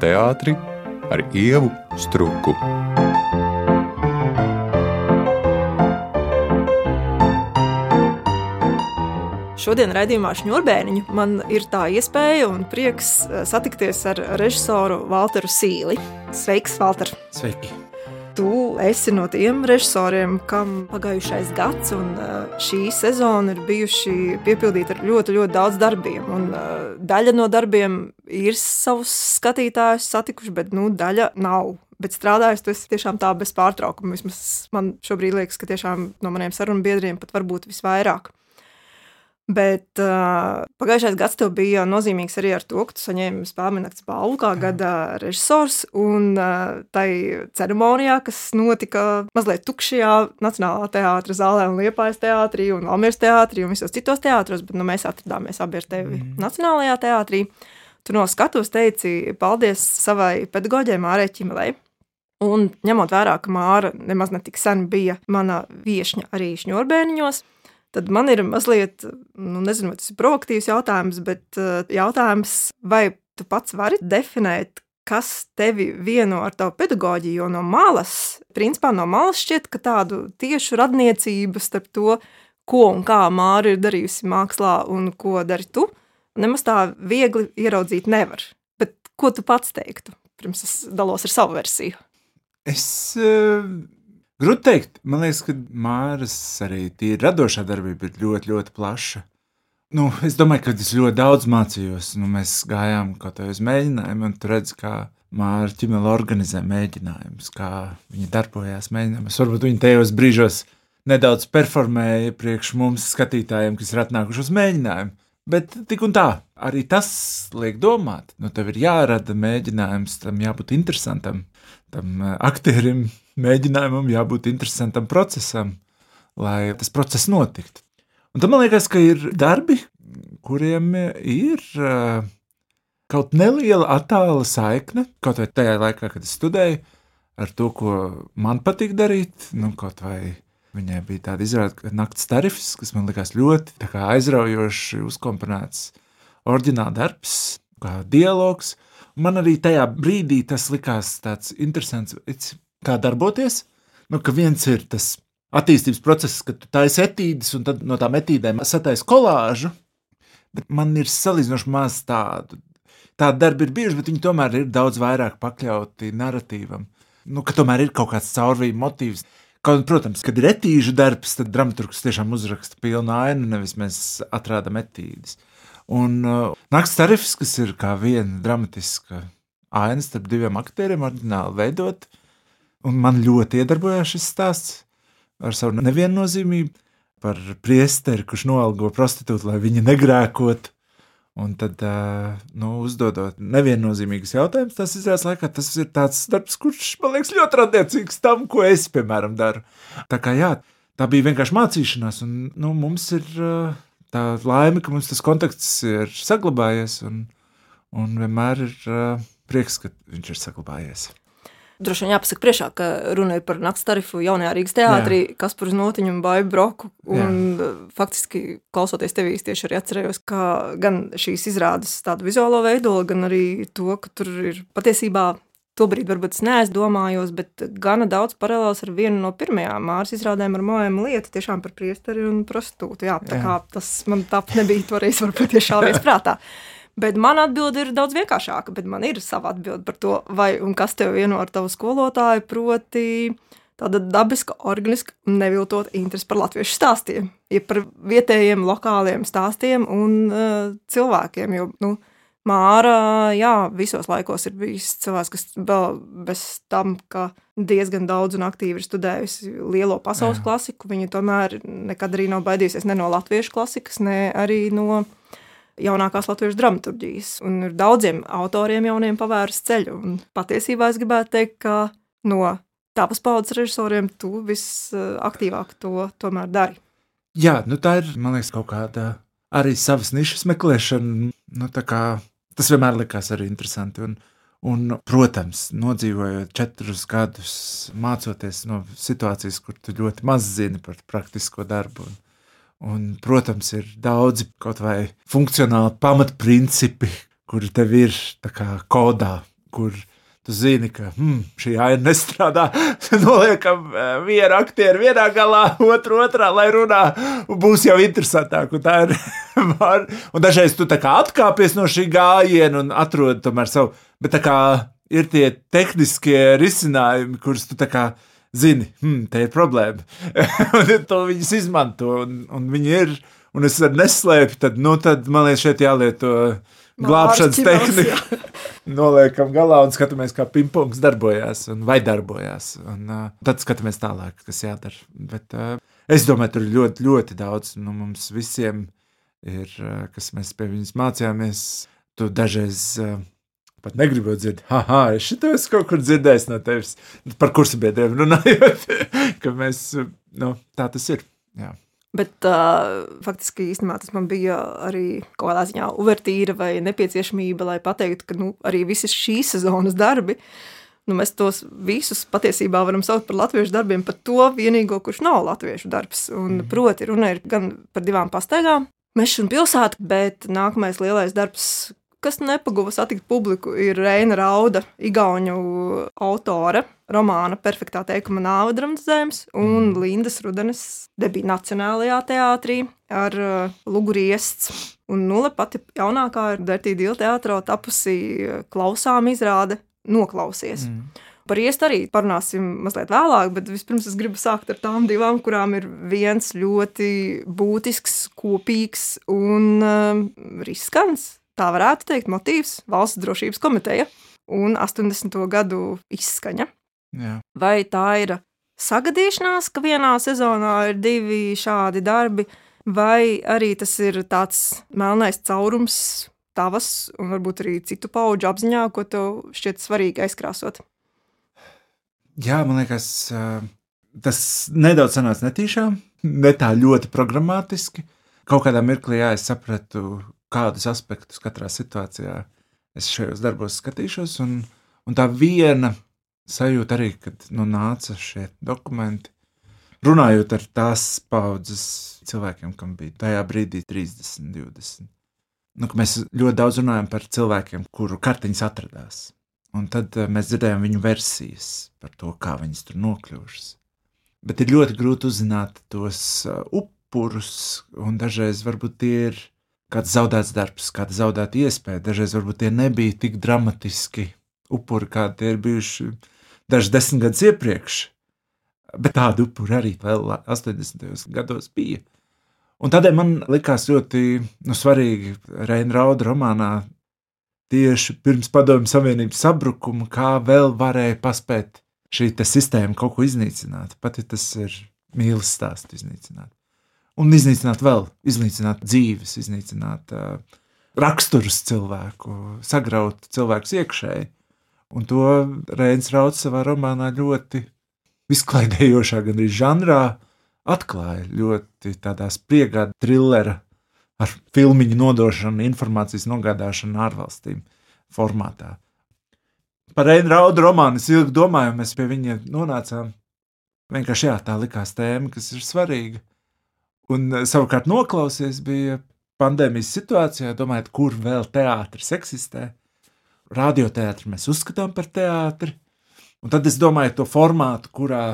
teātri ar ievu struku. Šodien raidījumā Šņurbēniņu man ir tā iespēja un prieks eh, satikties ar režisoru Walteru Sīli. Sveiks, Walter! Sveiki! Tu esi no tiem režisoriem, kam pagājušais gads un eh, šī sezona ir bijuši piepildīti ar ļoti, ļoti daudz darbiem. Un, uh, daļa no darbiem ir savus skatītājus satikuši, bet nu, daļa nav. Bet strādājot, tas tiešām tā bez pārtraukuma. Vismaz man šobrīd liekas, ka tiešām no maniem sarunu biedriem pat varbūt visvairāk. Bet uh, pagājušais gads tev bija nozīmīgs arī ar to, ka tu saņēmi spēļu naktas balvu kā gada režisors. Un uh, tai ceremonijā, kas notika mazliet tukšajā Nacionālā teātris zālē, un Liepājas teātrī, un Almīras teātrī, un visos citos teātros, bet nu, mēs atradāmies abi ar tevi mm. Nacionālajā teātrī. Tu no skatuves teici paldies savai pedagoģei Mārai Čimelei. Un ņemot vērā, ka Māra nemaz ne tik sen bija mana viesņa arī šņurbēniņos, tad man ir mazliet, nu, nezinu, vai tas ir proaktīvs jautājums, bet uh, jautājums, vai tu pats vari definēt, kas tevi vieno ar tavu pedagoģiju, jo no malas, principā no malas šķiet, ka tādu tiešu radniecību starp to, ko un kā Māra ir darījusi mākslā un ko dari tu, nemaz tā viegli ieraudzīt nevar. Bet ko tu pats teiktu? Pirms es dalos ar savu versiju. Es uh, Grūti teikt, man liekas, ka Māras arī tīri radošā darbība ir ļoti, ļoti plaša. Nu, es domāju, ka es ļoti daudz mācījos. Nu, mēs gājām kaut kādā uz mēģinājumu, un tur redzam, kā Māra ķimela organizē mēģinājumus, kā viņa darbojās mēģinājumos. Varbūt viņa tajos brīžos nedaudz performēja priekš mums, skatītājiem, kas ir atnākuši uz mēģinājumu. Bet tik un tā, arī tas liek domāt. Nu, tev ir jārada mēģinājums, tam jābūt interesantam, tam eh, aktierim mēģinājumam jābūt interesantam procesam, lai tas process notiktu. Un tad man liekas, ka ir darbi, kuriem ir kaut neliela attāla saikne, kaut vai tajā laikā, kad es studēju, ar to, ko man patīk darīt. Nu, kaut vai viņai bija tāda izrāde, ka naktas tarifs, kas man likās ļoti aizraujoši uzkomponēts, oriģināls darbs, kā dialogs. Man arī tajā brīdī tas likās tāds interesants kā darboties. Nu, ka viens ir tas attīstības process, kad tu taisi etīdes, un no tām etīdēm sataisi kolāžu. Bet man ir salīdzinoši maz tādu. Tāda darba ir bijuši, bet viņi tomēr ir daudz vairāk pakļauti narratīvam. Nu, ka tomēr ir kaut kāds caurvīja motīvs. Kaut, protams, kad ir etīžu darbs, tad dramaturgs tiešām uzraksta pilnu ainu, nevis mēs atrādām etīdes. Un uh, nakts tarifs, kas ir kā viena dramatiska aina starp diviem aktieriem, oriģināli veidot, uh, Un man ļoti iedarbojās šis stāsts ar savu neviennozīmību par priesteri, kurš noalgo prostitūtu, lai viņa negrēkot. Un tad, nu, uzdodot neviennozīmīgus jautājumus, tas izrādās, laikā tas ir tāds darbs, kurš man liekas ļoti radniecīgs tam, ko es, piemēram, daru. Tā kā jā, tā bija vienkārši mācīšanās, un nu, mums ir tā laime, ka mums tas kontakts ir saglabājies, un, un vienmēr ir prieks, ka viņš ir saglabājies. Droši vien jāpasaka priekšā, ka runa ir par nakts tarifu jaunajā Rīgas teātrī, Jā. kas par notiņu un baidu broku. Un Jā. faktiski, klausoties tevī, tieši arī atcerējos, ka gan šīs izrādes tādu vizuālo veidolu, gan arī to, ka tur ir patiesībā Tobrīd varbūt es neaizdomājos, bet gana daudz paralēls ar vienu no pirmajām māras izrādēm ar Moēmu lietu, tiešām par priesteri un prostitūtu. Jā, tā Jā. kā tas man tāpat nebija toreiz varbūt tiešām viesprātā. Bet man atbilde ir daudz vienkāršāka, bet man ir sava atbilde par to, vai un kas tev vieno ar tavu skolotāju, proti tāda dabiska, organiska un neviltot interesi par latviešu stāstiem, ja par vietējiem, lokāliem stāstiem un uh, cilvēkiem, jo, nu, Māra, jā, visos laikos ir bijis cilvēks, kas vēl bez tam, ka diezgan daudz un aktīvi ir studējusi lielo pasaules jā. klasiku, viņa tomēr nekad arī nav baidījusies ne no latviešu klasikas, ne arī no jaunākās latviešu dramaturgijas. Un ir daudziem autoriem jauniem pavērs ceļu. Un patiesībā es gribētu teikt, ka no tavas paudzes režisoriem tu visaktīvāk to tomēr dari. Jā, nu tā ir, man liekas, kaut kāda arī savas nišas meklēšana. Nu, kā, tas vienmēr likās arī interesanti. Un, un, protams, nodzīvojot četrus gadus, mācoties no situācijas, kur tu ļoti maz zini par praktisko darbu. Un, Un, protams, ir daudzi kaut vai funkcionāli pamatprincipi, kuri tev ir kā, kodā. kur tu zini, ka hmm, šī aina nestrādā. Noliekam eh, vienu aktieru vienā galā, otru otrā, lai runā, un būs jau interesantāk. Un, ir, un dažreiz tu atkāpies no šī gājiena un atrod tomēr savu. Bet kā ir tie tehniskie risinājumi, kurus tu kā zini, hmm, te ir problēma. un to viņas izmanto, un, un viņi ir, un es arī neslēpju, tad, nu, tad man liekas, šeit jālieto. Glābšanas tehnika. Noliekam galā un skatāmies, kā pingpongs darbojas vai darbojas. Un, uh, tad skatāmies tālāk, kas jādara. Bet, uh, es domāju, tur ir ļoti, ļoti daudz. Nu, mums visiem ir, uh, kas mēs pie viņas mācījāmies, tu dažreiz. Uh, Pat negribot dzirdēt, ah, es šo esmu kaut kur dzirdējis no tevis, par kursabiedriem runājot, ka mēs, nu, tā tas ir. Jā. Bet uh, faktiski īstenībā tas man bija arī kaut kādā ziņā uvertīra vai nepieciešamība, lai pateiktu, ka nu, arī visas šīs sezonas darbi, nu, mēs tos visus patiesībā varam saukt par latviešu darbiem, pat to vienīgo, kurš nav latviešu darbs. Un, mm. Proti, runa ir gan par divām pastaigām, Meža un pilsēta, bet nākamais lielais darbs, kas nepaguva satikt publiku, ir Reina Rauda, Igauņu autore romāna Perfektā teikuma nāve dramatizējums un mm. Lindas Rudenes debija Nacionālajā teātrī ar uh, Luguriests. Un nulle pati jaunākā ir Dertī Dīla teātrā tapusi uh, klausām izrāde Noklausies. Mm. Par iestu arī parunāsim mazliet vēlāk, bet vispirms es gribu sākt ar tām divām, kurām ir viens ļoti būtisks, kopīgs un uh, riskants tā varētu teikt, motīvs Valsts drošības komiteja un 80. gadu izskaņa. Jā. Vai tā ir sagadīšanās, ka vienā sezonā ir divi šādi darbi, vai arī tas ir tāds melnais caurums tavas un varbūt arī citu pauģu apziņā, ko tev šķiet svarīgi aizkrāsot? Jā, man liekas, tas nedaudz sanāca netīšām, ne tā ļoti programmatiski. Kaut kādā mirklī, jā, es sapratu, kādus aspektus katrā situācijā es šajos darbos skatīšos. Un, un tā viena sajūta arī, kad nu, nāca šie dokumenti, runājot ar tās paudzes cilvēkiem, kam bija tajā brīdī 30, 20. Nu, mēs ļoti daudz runājam par cilvēkiem, kuru kartiņas atradās. Un tad uh, mēs dzirdējām viņu versijas par to, kā viņas tur nokļuvušas. Bet ir ļoti grūti uzzināt tos uh, upurus, un dažreiz varbūt tie ir kāds zaudēts darbs, kāda zaudēta iespēja. Dažreiz varbūt tie nebija tik dramatiski upuri, kādi tie ir bijuši dažus desmit gadus iepriekš. Bet tādu upuri arī vēl 80. gados bija. Un tādēļ man likās ļoti nu, svarīgi Reina Rauda romānā tieši pirms Padomju Savienības sabrukuma, kā vēl varēja paspēt šī sistēma kaut ko iznīcināt. Pat ja tas ir mīlestības stāsts iznīcināt un iznīcināt vēl, iznīcināt dzīves, iznīcināt uh, raksturus cilvēku, sagraut cilvēkus iekšēji. Un to Reins Rauds savā romānā ļoti izklaidējošā, gan arī žanrā, atklāja ļoti tādā spriegā trillera ar filmu nodošanu, informācijas nogādāšanu ārvalstīm formātā. Par Reina Raudu romānu es ilgi domāju, mēs pie viņa nonācām. Vienkārši jā, tā likās tēma, kas ir svarīga. Un eh, savukārt noklausies bija pandēmijas situācijā, domājot, kur vēl teātris eksistē. Radioteātri mēs uzskatām par teātri. Un tad es domāju to formātu, kurā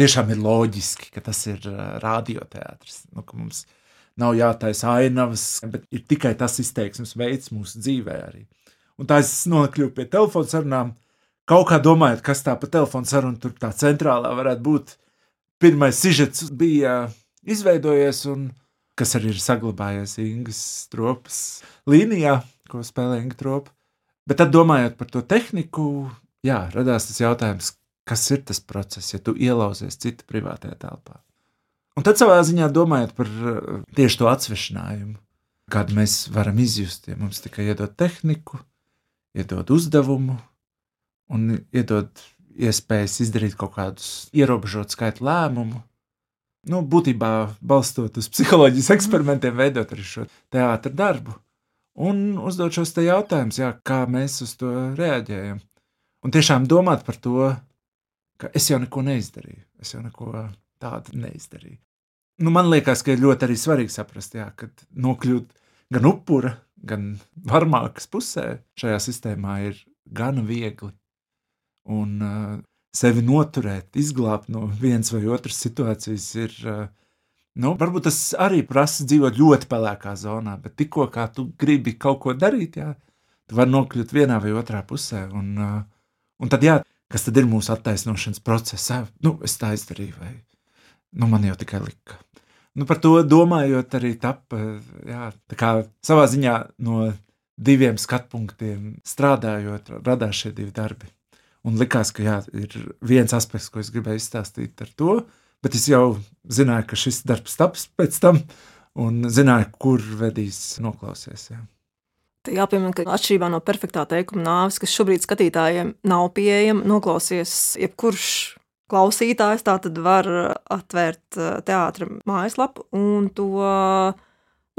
tiešām ir loģiski, ka tas ir eh, radioteātris. Nu, mums nav jātaisa ainavas, bet ir tikai tas izteiksmes veids mūsu dzīvē arī. Un tā es nokļuvu pie telefona sarunām, kaut kā domājot, kas tā pa telefona sarunu tur tā centrālā varētu būt. Pirmais sižets bija izveidojies, un kas arī ir saglabājies Ingas tropas līnijā, ko spēlē Inga tropa. Bet tad, domājot par to tehniku, jā, radās tas jautājums, kas ir tas process, ja tu ielauzies citu privātajā telpā. Un tad savā ziņā domājot par uh, tieši to atsvešinājumu, kādu mēs varam izjust, ja mums tikai iedod tehniku, iedod uzdevumu un iedod iespējas izdarīt kaut kādus ierobežotu skaitu lēmumu, nu, būtībā balstot uz psiholoģijas eksperimentiem, veidot arī šo teātru darbu. Un uzdot šos jautājumus, jā, kā mēs uz to reaģējam. Un tiešām domāt par to, ka es jau neko neizdarīju. Es jau neko tādu neizdarīju. Nu, man liekas, ka ir ļoti arī svarīgi saprast, jā, ka nokļūt gan upura, gan varmākas pusē šajā sistēmā ir gana viegli. Un uh, sevi noturēt, izglābt no vienas vai otras situācijas ir. Uh, nu, varbūt tas arī prasa dzīvot ļoti pelēkā zonā, bet tikko kā tu gribi kaut ko darīt, jā, tu vari nokļūt vienā vai otrā pusē. Un, uh, un tad, jā, kas tad ir mūsu attaisnošanas procesā? Nu, es tā izdarīju, vai nu, man jau tikai lika. Nu, par to domājot, arī tapa jā, savā ziņā no diviem skatu punktiem strādājot, radās šie divi darbi. Un likās, ka jā, ir viens aspekts, ko es gribēju izstāstīt ar to, bet es jau zināju, ka šis darbs taps pēc tam, un zināju, kur vedīs noklausies. Jā. Jāpiemina, ka atšķirībā no perfektā teikuma nāves, kas šobrīd skatītājiem nav pieejama, noklausies jebkurš klausītājs tā tad var atvērt eh, teātra mājaslapu un to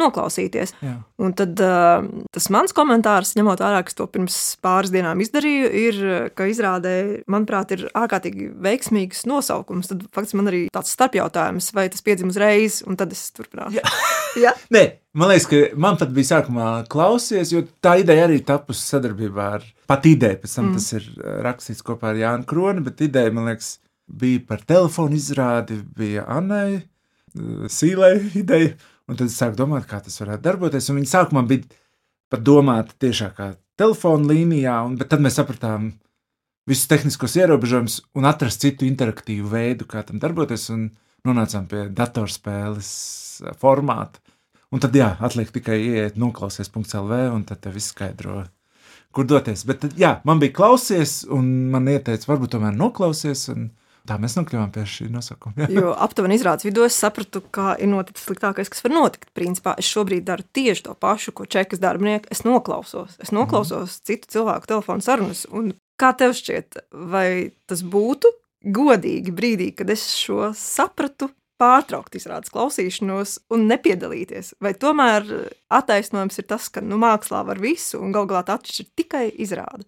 noklausīties. Jā. Un tad uh, tas mans komentārs, ņemot vērā, ka to pirms pāris dienām izdarīju, ir, ka izrādē, manuprāt, ir ārkārtīgi veiksmīgs nosaukums. Tad faktiski man arī tāds starpjautājums, vai tas piedzima uzreiz, un tad es turpināšu. Jā. Jā? Nē, man liekas, ka man pat bija sākumā klausies, jo tā ideja arī tapusi sadarbībā ar pat ideju. Pēc tam mm. tas ir rakstīts kopā ar Jānu Kroni, bet ideja, man liekas, bija par telefonu izrādi, bija Annai, eh, Sīlai ideja. Un tad es sāku domāt, kā tas varētu darboties. Un viņi sākumā bija pat domāti tiešā kā telefona līnijā, un, bet tad mēs sapratām visus tehniskos ierobežojumus un atrast citu interaktīvu veidu, kā tam darboties. Un nonācām pie datorspēles eh, formāta. Un tad, jā, atliek tikai ieiet, noklausies.lv, un tad tev viss skaidro, kur doties. Bet, jā, man bija klausies, un man ieteica, varbūt tomēr noklausies. Un, Tā mēs nokļuvām pie šī nosaukuma. jo aptuveni izrādes vidū es sapratu, ka ir noticis sliktākais, kas var notikt. Principā es šobrīd daru tieši to pašu, ko čekas darbinieki. Es noklausos, es noklausos mm. citu cilvēku telefonu sarunas. Un kā tev šķiet, vai tas būtu godīgi brīdī, kad es šo sapratu, pārtraukt izrādes klausīšanos un nepiedalīties? Vai tomēr attaisnojums ir tas, ka nu, mākslā var visu un galu galā atšķirt tikai izrādi?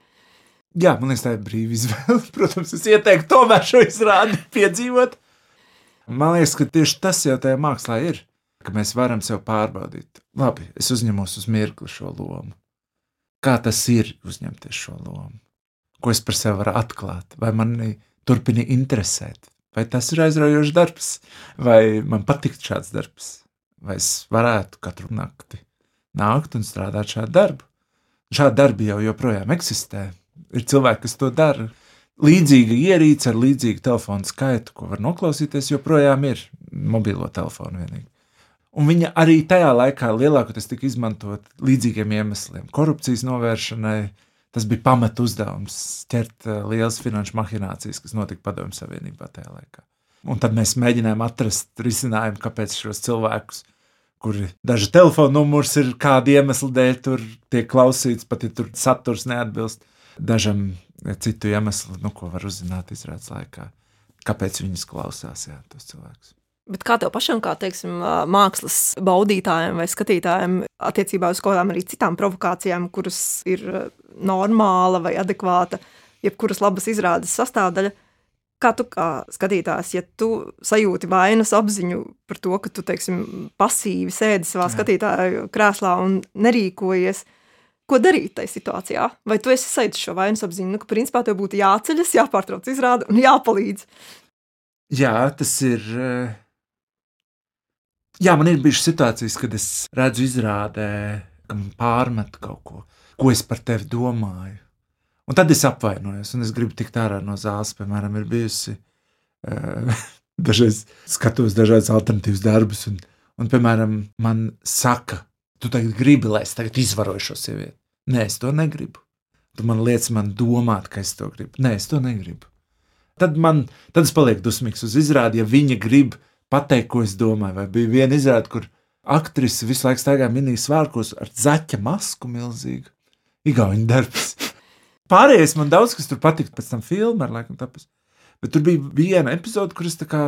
Jā, man liekas, tā ir brīva izvēle. Protams, es ieteiktu tomēr šo izrādi piedzīvot. Man liekas, ka tieši tas jau tajā mākslā ir, ka mēs varam sev pārbaudīt. Labi, es uzņemos uz mirkli šo lomu. Kā tas ir uzņemties šo lomu? Ko es par sevi varu atklāt? Vai man turpina interesēt? Vai tas ir aizraujošs darbs, vai man patīk šāds darbs? Vai es varētu katru nakti nākt un strādāt šādu darbu? Šādi darbi jau joprojām eksistē ir cilvēki, kas to dara. Līdzīga ierīce ar līdzīgu telefonu skaitu, ko var noklausīties, joprojām ir mobilo telefonu vienīgi. Un viņa arī tajā laikā lielākoties tika izmantot līdzīgiem iemesliem, korupcijas novēršanai. Tas bija pamat uzdevums ķert uh, lielas finanšu mahinācijas, kas notika Padomju Savienībā tajā laikā. Un tad mēs mēģinājām atrast risinājumu, kāpēc šos cilvēkus, kuri daži telefona numurs ir kāda iemesla dēļ, tur tiek klausīts, pat ja tur saturs neatbilst dažam citu iemeslu, nu, ko var uzzināt izrādes laikā. Kāpēc viņas klausās jā, tos cilvēkus? Bet kā tev pašam, kā teiksim, mākslas baudītājiem vai skatītājiem, attiecībā uz kaut kādām arī citām provokācijām, kuras ir normāla vai adekvāta, jebkuras labas izrādes sastāvdaļa, kā tu kā skatītājs, ja tu sajūti vainas apziņu par to, ka tu teiksim, pasīvi sēdi savā Jā. skatītāju krēslā un nerīkojies, ko darīt tajā situācijā. Vai tu esi sajūtis šo vainas apziņu, nu, ka principā tev būtu jāceļas, jāpārtrauc izrāde un jāpalīdz? Jā, tas ir. Eh, jā, man ir bijušas situācijas, kad es redzu izrādē, ka man pārmet kaut ko, ko es par tevi domāju. Un tad es apvainojos, un es gribu tikt ārā no zāles. Piemēram, ir bijusi uh, dažreiz skatos dažādas alternatīvas darbus, un, un, piemēram, man saka, Tu tagad gribi, lai es tagad izvaroju šo sievieti. Nē, es to negribu. Tu man liec man domāt, ka es to gribu. Nē, es to negribu. Tad, man, tad es palieku dusmīgs uz izrādi, ja viņa grib pateikt, ko es domāju. Vai bija viena izrāde, kur aktrise visu laiku staigāja minīs svārkos ar zaķa masku milzīgu. Igauni darbs. Pārējais man daudz kas tur patika, pēc tam filmā, laikam, tāpēc. Bet tur bija viena epizode, kuras tā kā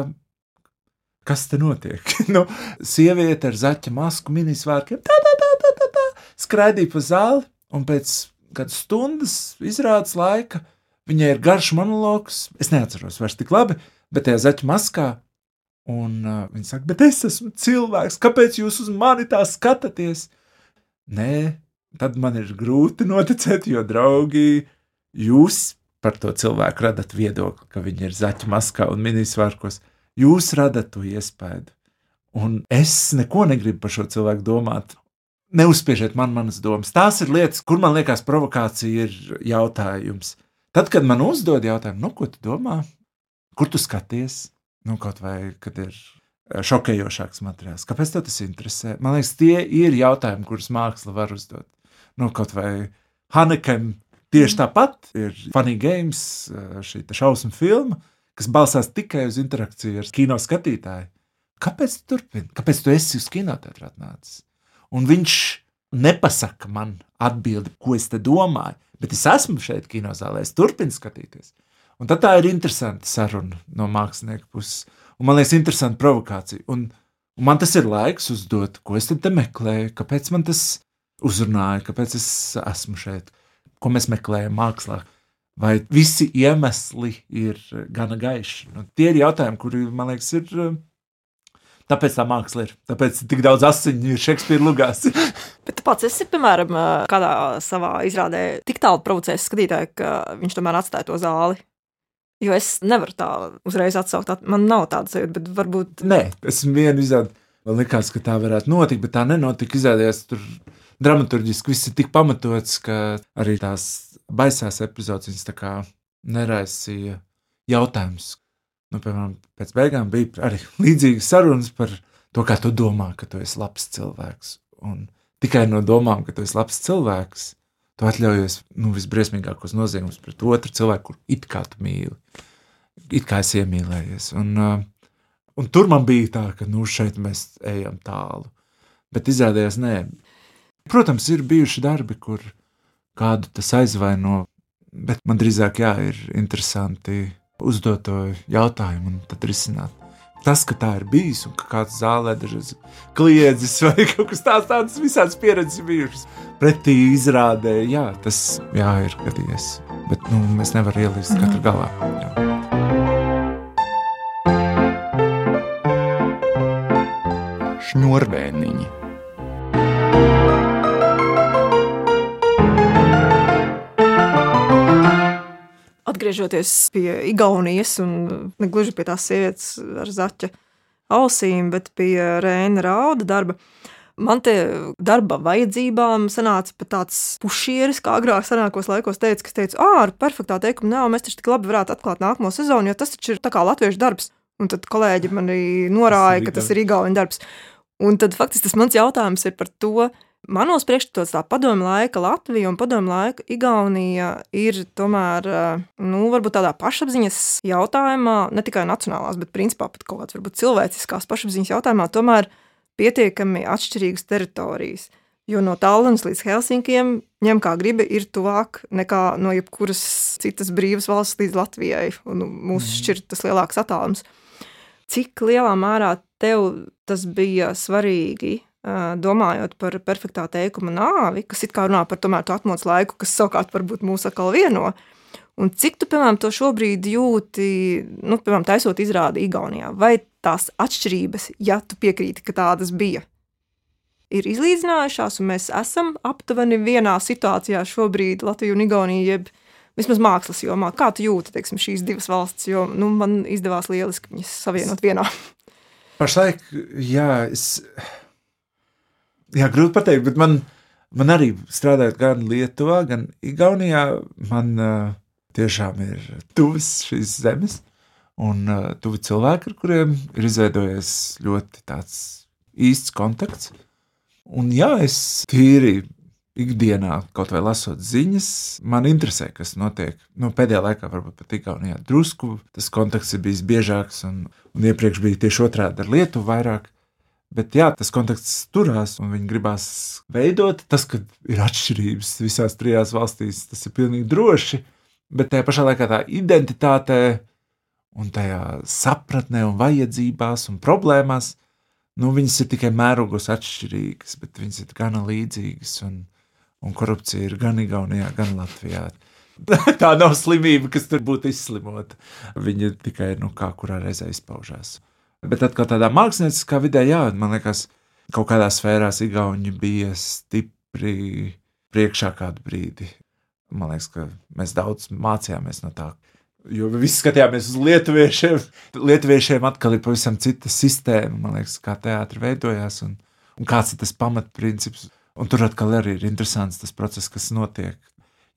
kas te notiek? nu, sieviete ar zaķa masku, minisvārkiem, tā, tā, tā, tā, tā, tā, skraidīja pa zāli, un pēc kādas stundas izrādes laika viņai ir garš monologs. Es neatceros vairs tik labi, bet tajā zaķa maskā. Un uh, viņa saka, bet es esmu cilvēks, kāpēc jūs uz mani tā skatāties? Nē, tad man ir grūti noticēt, jo draugi jūs par to cilvēku radat viedokli, ka viņi ir zaķu maskā un minisvārkos. Jūs radat to iespēju. Un es neko negribu par šo cilvēku domāt. Neuzspiežiet man manas domas. Tās ir lietas, kur man liekas, provokācija ir jautājums. Tad, kad man uzdod jautājumu, nu, ko tu domā, kur tu skaties, nu, kaut vai kad ir šokējošāks materiāls, kāpēc tev tas interesē? Man liekas, tie ir jautājumi, kurus māksla var uzdot. Nu, kaut vai Hanekem tieši tāpat ir Funny Games, šī šausmu filma, kas balstās tikai uz interakciju ar kino skatītāju. Kāpēc tu turpini? Kāpēc tu esi uz kinoteātrī atnācis? Un viņš nepasaka man atbildi, ko es te domāju, bet es esmu šeit kinozālē, es turpinu skatīties. Un tad tā ir interesanta saruna no mākslinieka puses. Un man liekas, interesanta provokācija. Un, un man tas ir laiks uzdot, ko es te meklēju, kāpēc man tas uzrunāja, kāpēc es esmu šeit, ko mēs meklējam mākslā. Vai visi iemesli ir gana gaiši? Nu, tie ir jautājumi, kuri man liekas, ir Tāpēc tā māksla ir. Tāpēc tik daudz asiņu ir Šekspīra lugās. Bet pats esi, piemēram, kādā savā izrādē tik tālu provocējis skatītāju, ka viņš tomēr atstāja to zāli. Jo es nevaru tā uzreiz atsaukt. Man nav tāda sajūta, bet varbūt. Nē, es vienu izrādu. Man liekas, ka tā varētu notikt, bet tā nenotika. Izrādījās, tur dramaturgiski viss ir tik pamatots, ka arī tās baisās epizodes viņas neraisīja jautājumus, nu, piemēram, pēc beigām bija arī līdzīgas sarunas par to, kā tu domā, ka tu esi labs cilvēks. Un tikai no domām, ka tu esi labs cilvēks, tu atļaujies nu, visbriesmīgākos noziegumus pret otru cilvēku, kur it kā tu mīli, it kā es iemīlējies. Un, uh, un tur man bija tā, ka nu, šeit mēs ejam tālu. Bet izrādījās, nē. Protams, ir bijuši darbi, kur kādu tas aizvaino, bet man drīzāk jā, ir interesanti uzdot to jautājumu un tad risināt. Tas, ka tā ir bijis un ka kāds zālē dažreiz kliedzis vai kaut kas tāds, tādas visādas pieredzes bijušas. Pretī izrādē, jā, tas jā, ir gadījies. Bet nu, mēs nevaram ielīst mm. katru galā. Jā. Šņurvēniņi. atgriežoties pie Igaunijas, un ne gluži pie tās sievietes ar zaķa ausīm, bet pie Rēna Rauda darba. Man te darba vajadzībām sanāca pat tāds pušieris, kā agrāk senākos laikos teica, kas teica, ah, ar perfektā teikuma nav, mēs taču tik labi varētu atklāt nākamo sezonu, jo tas taču ir tā kā latviešu darbs. Un tad kolēģi manī norāja, ka tas ir Igaunijas darbs. Un tad faktiski tas mans jautājums ir par to, Manos priekšstatos tā padomu laika Latvija un padomu laika Igaunija ir tomēr, eh, nu, varbūt tādā pašapziņas jautājumā, ne tikai nacionālās, bet principā pat kaut kāds varbūt cilvēciskās pašapziņas jautājumā, tomēr pietiekami atšķirīgas teritorijas. Jo no Tallinas līdz Helsinkiem ņem kā gribi ir tuvāk nekā no jebkuras citas brīvas valsts līdz Latvijai. Un mūs mm. šķir tas lielāks attālums. Cik lielā mērā tev tas bija svarīgi domājot par perfektā teikuma nāvi, kas it kā runā par tomēr to atmodas laiku, kas savukārt varbūt mūs atkal vieno. Un cik tu, piemēram, to šobrīd jūti, nu, piemēram, taisot izrādi Igaunijā, vai tās atšķirības, ja tu piekrīti, ka tādas bija, ir izlīdzinājušās, un mēs esam aptuveni vienā situācijā šobrīd Latviju un Igauniju, jeb vismaz mākslas jomā. Kā tu jūti, teiksim, šīs divas valstis, jo, nu, man izdevās lieliski viņas savienot vienā. Pašlaik, jā, es jā, grūti pateikt, bet man, man arī strādājot gan Lietuvā, gan Igaunijā, man uh, tiešām ir tuvas šīs zemes un uh, tuvi cilvēki, ar kuriem ir izveidojies ļoti tāds īsts kontakts. Un jā, es tīri ikdienā, kaut vai lasot ziņas, man interesē, kas notiek. Nu, pēdējā laikā, varbūt pat Igaunijā, drusku tas kontakts ir bijis biežāks, un, un iepriekš bija tieši otrādi ar Lietuvu vairāk. Bet jā, tas konteksts turās, un viņi gribās veidot. Tas, ka ir atšķirības visās trijās valstīs, tas ir pilnīgi droši. Bet tajā pašā laikā tā identitāte, un tajā sapratnē, un vajadzībās un problēmās, nu, viņas ir tikai mērogos atšķirīgas, bet viņas ir gana līdzīgas. Un, un korupcija ir gan Igaunijā, gan Latvijā. tā nav slimība, kas tur būtu izslimota. Viņa tikai nu, kā kurā reizē izpaužās. Bet atkal tādā mākslinieckā vidē, jā, man liekas, kaut kādā sfērā Igauni bija stipri priekšā kādu brīdi. Man liekas, ka mēs daudz mācījāmies no tā. Jo visi skatījāmies uz lietuviešiem. Lietuviešiem atkal ir pavisam cita sistēma, man liekas, kā teātris veidojās un, un kāds ir tas pamatprincips. Un tur atkal arī ir interesants tas process, kas notiek.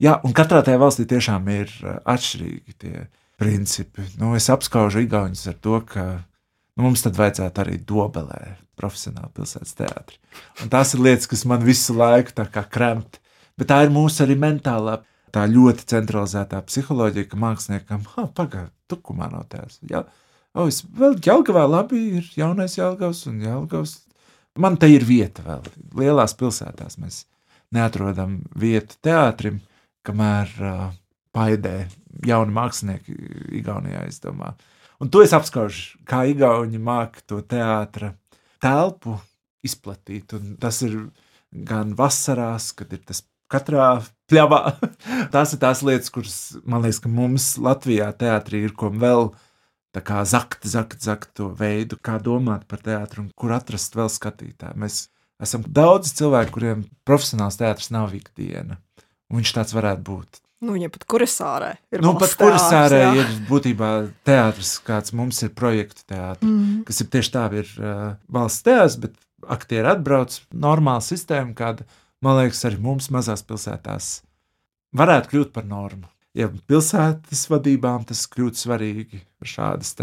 Jā, un katrā tajā valstī tiešām ir uh, atšķirīgi tie principi. Nu, es apskaužu Igaunijas ar to, ka nu, mums tad vajadzētu arī dobelē profesionāli pilsētas teātri. Un tās ir lietas, kas man visu laiku kremt. Bet tā ir mūsu arī mentālā, tā ļoti centralizētā psiholoģija, ka māksliniekam, ah, pagaidi, tukumā nav tēvs. Jā, o, es vēl Jelgavā labi ir jaunais Jelgavs un Jelgavs. Man te ir vieta vēl. Lielās pilsētās mēs neatrodam vietu teātrim, kamēr uh, paidē jauni mākslinieki Igaunijā, es domāju. Un to es apskaužu, kā Igauni māca to teātra telpu izplatīt. Un tas ir gan vasarās, kad ir tas katrā pļavā. tās ir tās lietas, kuras man liekas, ka mums Latvijā teātrī ir ko vēl. Tā kā zakt, zakt, zakt to veidu, kā domāt par teātru un kur atrast vēl skatītāju. Mēs esam daudz cilvēku, kuriem profesionāls teātris nav ikdiena. Un viņš tāds varētu būt. Nu, viņa pat kursārē ir. Nu, pat kursārē ir būtībā teātris, kāds mums ir projektu teātris, mm. kas ir tieši tā, ir uh, valsts teātris, bet aktieri atbrauc, normāla sistēma, kāda, man liekas, arī mums mazās pilsētās varētu kļūt par normu. Ja pilsētas vadībām tas kļūtu svarīgi, šādas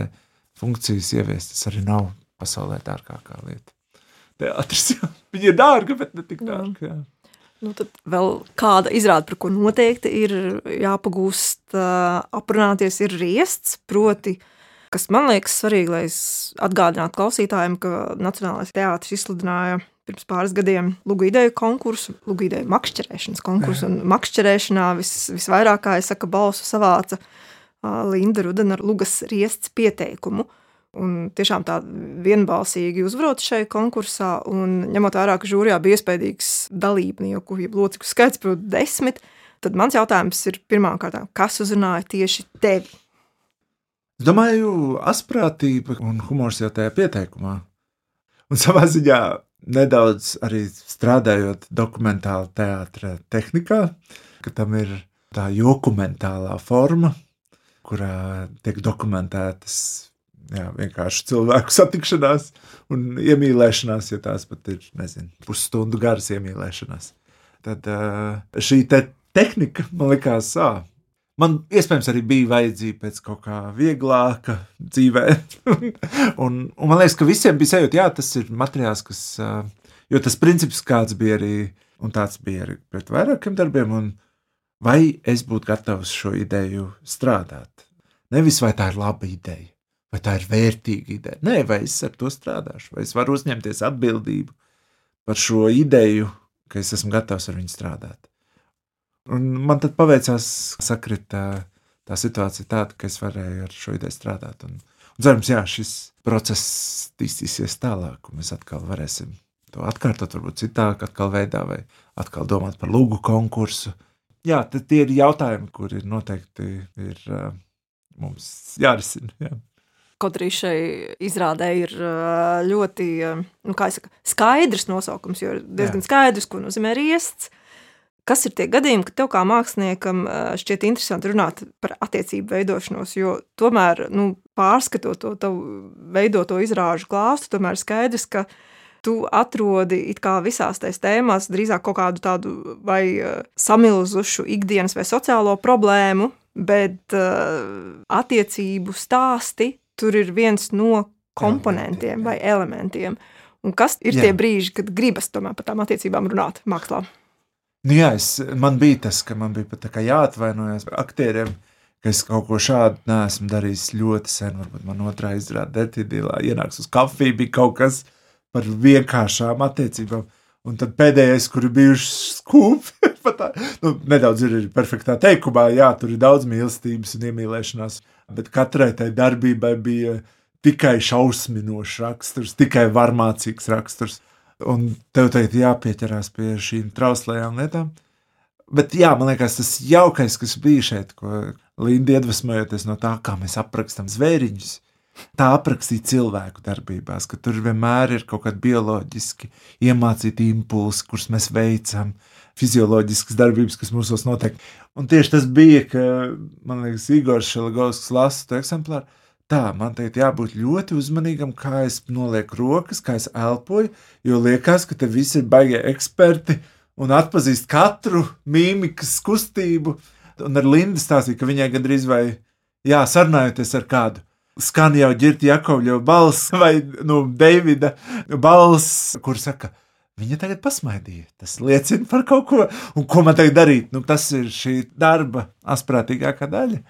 funkcijas ieviest, tas arī nav pasaulē dārgākā lieta. Teātris, jā, viņa ir dārga, bet ne tik dārga. Jā. Nu, tad vēl kāda izrāde, par ko noteikti ir jāpagūst aprunāties, ir riests. Proti, kas man liekas svarīgi, lai es atgādinātu klausītājiem, ka Nacionālais teātris izsludināja pirms pāris gadiem lugu ideju konkursu, lugu ideju makšķerēšanas konkursu. Un makšķerēšanā vis, visvairāk, kā es saku, balsu savāca Linda Rudena ar lugas riests pieteikumu. Un tiešām tā vienbalsīgi uzvarot šai konkursā, un ņemot vērā, ka žūrijā bija iespējams dalībnieku, jeb locekļu skaits, protams, desmit, tad mans jautājums ir pirmkārt, kas uzrunāja tieši tevi? Es domāju, asprātība un humors jau tajā pieteikumā. Un savā ziņā nedaudz arī strādājot dokumentāla teātra tehnikā, ka tam ir tā dokumentālā forma, kurā tiek dokumentētas jā, vienkārši cilvēku satikšanās un iemīlēšanās, ja tās pat ir nezinu, pusstundu garas iemīlēšanās. Tad šī te tehnika man likās, ah, man iespējams arī bija vajadzīga pēc kaut kā vieglāka dzīvē. un, un man liekas, ka visiem bija sajūta, jā, tas ir materiāls, kas, jo tas princips kāds bija arī, un tāds bija arī pret vairākiem darbiem, un vai es būtu gatavs šo ideju strādāt. Nevis vai tā ir laba ideja, vai tā ir vērtīga ideja. Nē, vai es ar to strādāšu, vai es varu uzņemties atbildību par šo ideju, ka es esmu gatavs ar viņu strādāt. Un man tad paveicās, sakrita tā situācija tāda, ka es varēju ar šo ideju strādāt. Un, un cerams, jā, šis processtīstīsies tālāk, un mēs atkal varēsim to atkārtot, varbūt citāk, atkal veidā, vai atkal domāt par lūgu konkursu. Jā, tie ir jautājumi, kuri noteikti ir uh, mums jārisina. Jā. Kaut arī šai izrādē ir ļoti nu, saka, skaidrs nosaukums, jo ir diezgan Jā. skaidrs, ko nozīmē riests. Kas ir tie gadījumi, kad tev kā māksliniekam šķiet interesanti runāt par attiecību veidošanos, jo tomēr, nu, pārskatot to tavu veidoto izrāžu klāstu, tomēr skaidrs, ka tu atrodi it kā visās tajās tēmās drīzāk kaut kādu tādu vai samilzušu ikdienas vai sociālo problēmu, bet uh, attiecību stāsti tur ir viens no komponentiem vai elementiem. Un kas ir jā. tie brīži, kad gribas tomēr par tām attiecībām runāt mākslā? Nu jā, es, man bija tas, ka man bija pat jāatvainojas aktieriem, ka es kaut ko šādu neesmu darījis ļoti sen. Varbūt man otrā izrāda detīdīlā ienāks uz kafiju, bija kaut kas par vienkāršām attiecībām. Un tad pēdējais, kur ir bijuši skūpi, nu, nedaudz ir perfektā teikumā, jā, tur ir daudz mīlestības un iemīlēšanās bet katrai tai darbībai bija tikai šausminošs raksturs, tikai varmācīgs raksturs. Un tev tagad jāpieķerās pie šīm trauslajām lietām. Bet jā, man liekas, tas jaukais, kas bija šeit, ko Linda iedvesmojoties no tā, kā mēs aprakstām zvēriņus, tā aprakstīt cilvēku darbībās, ka tur vienmēr ir kaut kādi bioloģiski iemācīti impulsi, kurus mēs veicam, fizioloģiskas darbības, kas mūsos notiek. Un tieši tas bija, ka man liekas, Igors Šelagovskis lasa to eksemplāru. Tā, man teikt, jābūt ļoti uzmanīgam, kā es nolieku rokas, kā es elpoju, jo liekas, ka te visi ir baigie eksperti un atpazīst katru mīmikas kustību. Un ar Lindu stāstīja, ka viņai gandrīz vai, jā, sarunājoties ar kādu, skan jau ģirta Jakovļa balss vai, nu, Deivida balss, kur saka, viņa tagad pasmaidīja. Tas liecina par kaut ko, un ko man tagad darīt. Nu, tas ir šī darba asprātīgākā daļa,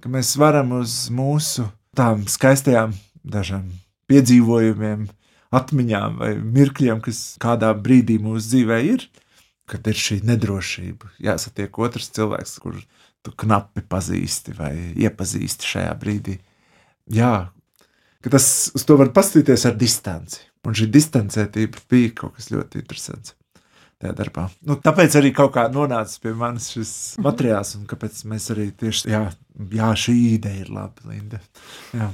ka mēs varam uz mūsu tām skaistajām dažām piedzīvojumiem, atmiņām vai mirkļiem, kas kādā brīdī mūsu dzīvē ir, kad ir šī nedrošība. Jāsatiek otrs cilvēks, kurš tu knapi pazīsti vai iepazīsti šajā brīdī. Jā, ka tas uz to var paskatīties ar distanci. Un šī distancētība bija kaut kas ļoti interesants. Tajā darbā. Nu, tāpēc arī kaut kā nonāca pie manis šis materiāls, un kāpēc mēs arī tieši jā, jā šī ideja ir laba, Linda. Jā.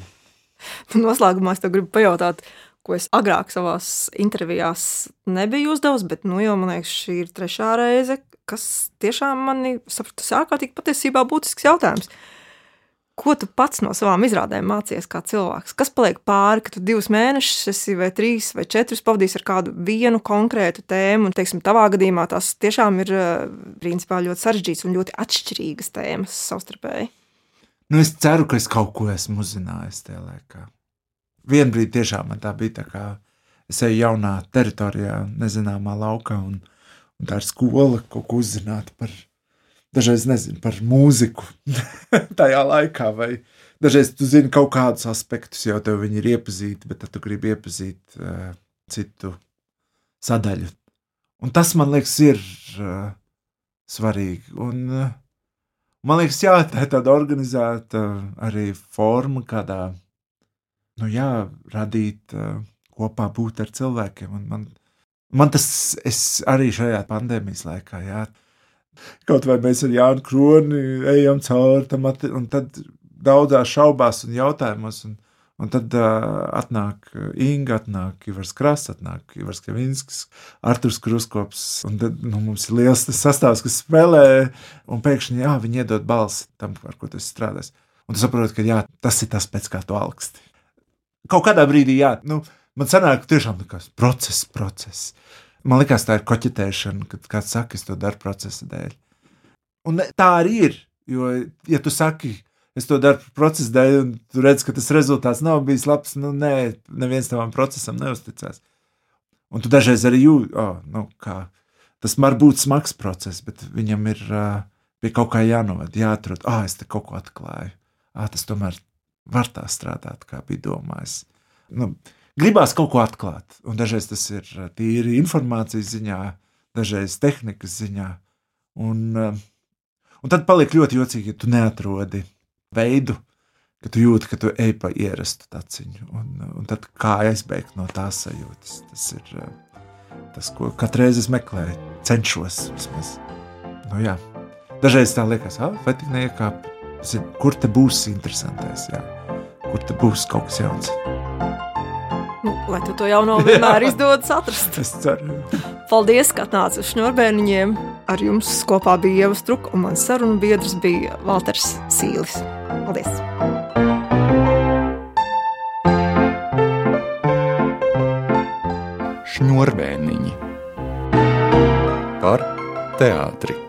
Noslēgumā es tev gribu pajautāt, ko es agrāk savās intervijās nebiju uzdevis, bet nu, jau man liekas, šī ir trešā reize, kas tiešām mani sapratu, tas ārkārtīgi patiesībā būtisks jautājums. Ko tu pats no savām izrādēm mācījies kā cilvēks? Kas paliek pāri, ka tu divus mēnešus esi vai trīs vai četrus pavadījis ar kādu vienu konkrētu tēmu, un, teiksim, tavā gadījumā tās tiešām ir principā ļoti sarežģītas un ļoti atšķirīgas tēmas savstarpēji? Nu, es ceru, ka es kaut ko esmu uzzinājis tajā laikā. Vienu brīdi tiešām man tā bija tā kā es eju jaunā teritorijā, nezināmā laukā, un, un tā ir skola kaut ko uzzināt par viņu dažreiz nezinu par mūziku tajā laikā, vai dažreiz tu zini kaut kādus aspektus, jau tev viņi ir iepazīti, bet tad tu gribi iepazīt uh, citu sadaļu. Un tas man liekas, ir uh, svarīgi. Un, uh, man liekas, jā, tā ir tāda organizēta arī forma, kādā nu, jā, radīt uh, kopā būt ar cilvēkiem. Un man, man tas arī šajā pandēmijas laikā, jā, Kaut vai mēs ar Jānu Kroni ejam cauri tam, un tad daudzās šaubās un jautājumos. Un, un tad uh, atnāk Inga, atnāk Ivars Krasts, atnāk Ivars Kavinskis, Arturs Kruskops. Un tad nu, mums ir liels sastāvs, kas spēlē, un pēkšņi jā, viņi iedod balsi tam, ar ko tu strādāsi. Un tu saproti, ka jā, tas ir tas, pēc kā tu augsti. Kaut kādā brīdī, jā, nu, man sanāk, tiešām tas process, process. Man liekas, tā ir koķetēšana, kad kāds saka, es to daru procesa dēļ. Un tā arī ir. Jo, ja tu saki, es to daru procesa dēļ, un tu redz, ka tas rezultāts nav bijis labs, nu, nē, neviens tavam procesam neusticās. Un tu dažreiz arī jūti, oh, nu, kā tas var būt smags process, bet viņam ir uh, pie kaut kā jānovad, jāatrod, ah, es te kaut ko atklāju. Ah, tas tomēr var tā strādāt, kā bija domājis. Nu, gribās kaut ko atklāt. Un dažreiz tas ir eh, tīri informācijas ziņā, dažreiz tehnikas ziņā. Un, eh, un tad paliek ļoti jocīgi, ja tu neatrodi veidu, ka tu jūti, ka tu ej pa ierastu taciņu. Un, un tad kā aizbēgt no tās sajūtas. Tas ir eh, tas, ko katru reizi es meklēju, cenšos vismaz. Nu, jā. Dažreiz tā liekas, ah, vai tik neiekāp, kur te būs interesantais, jā. kur te būs kaut kas jauns. Nu, lai tu to jauno vienmēr izdodas atrast. es ceru. Paldies, ka atnāci uz šņurbēniņiem. Ar jums kopā bija Ieva Struka un mans sarunu biedrs bija Valters Sīlis. Paldies! Šņurbēniņi par teātri.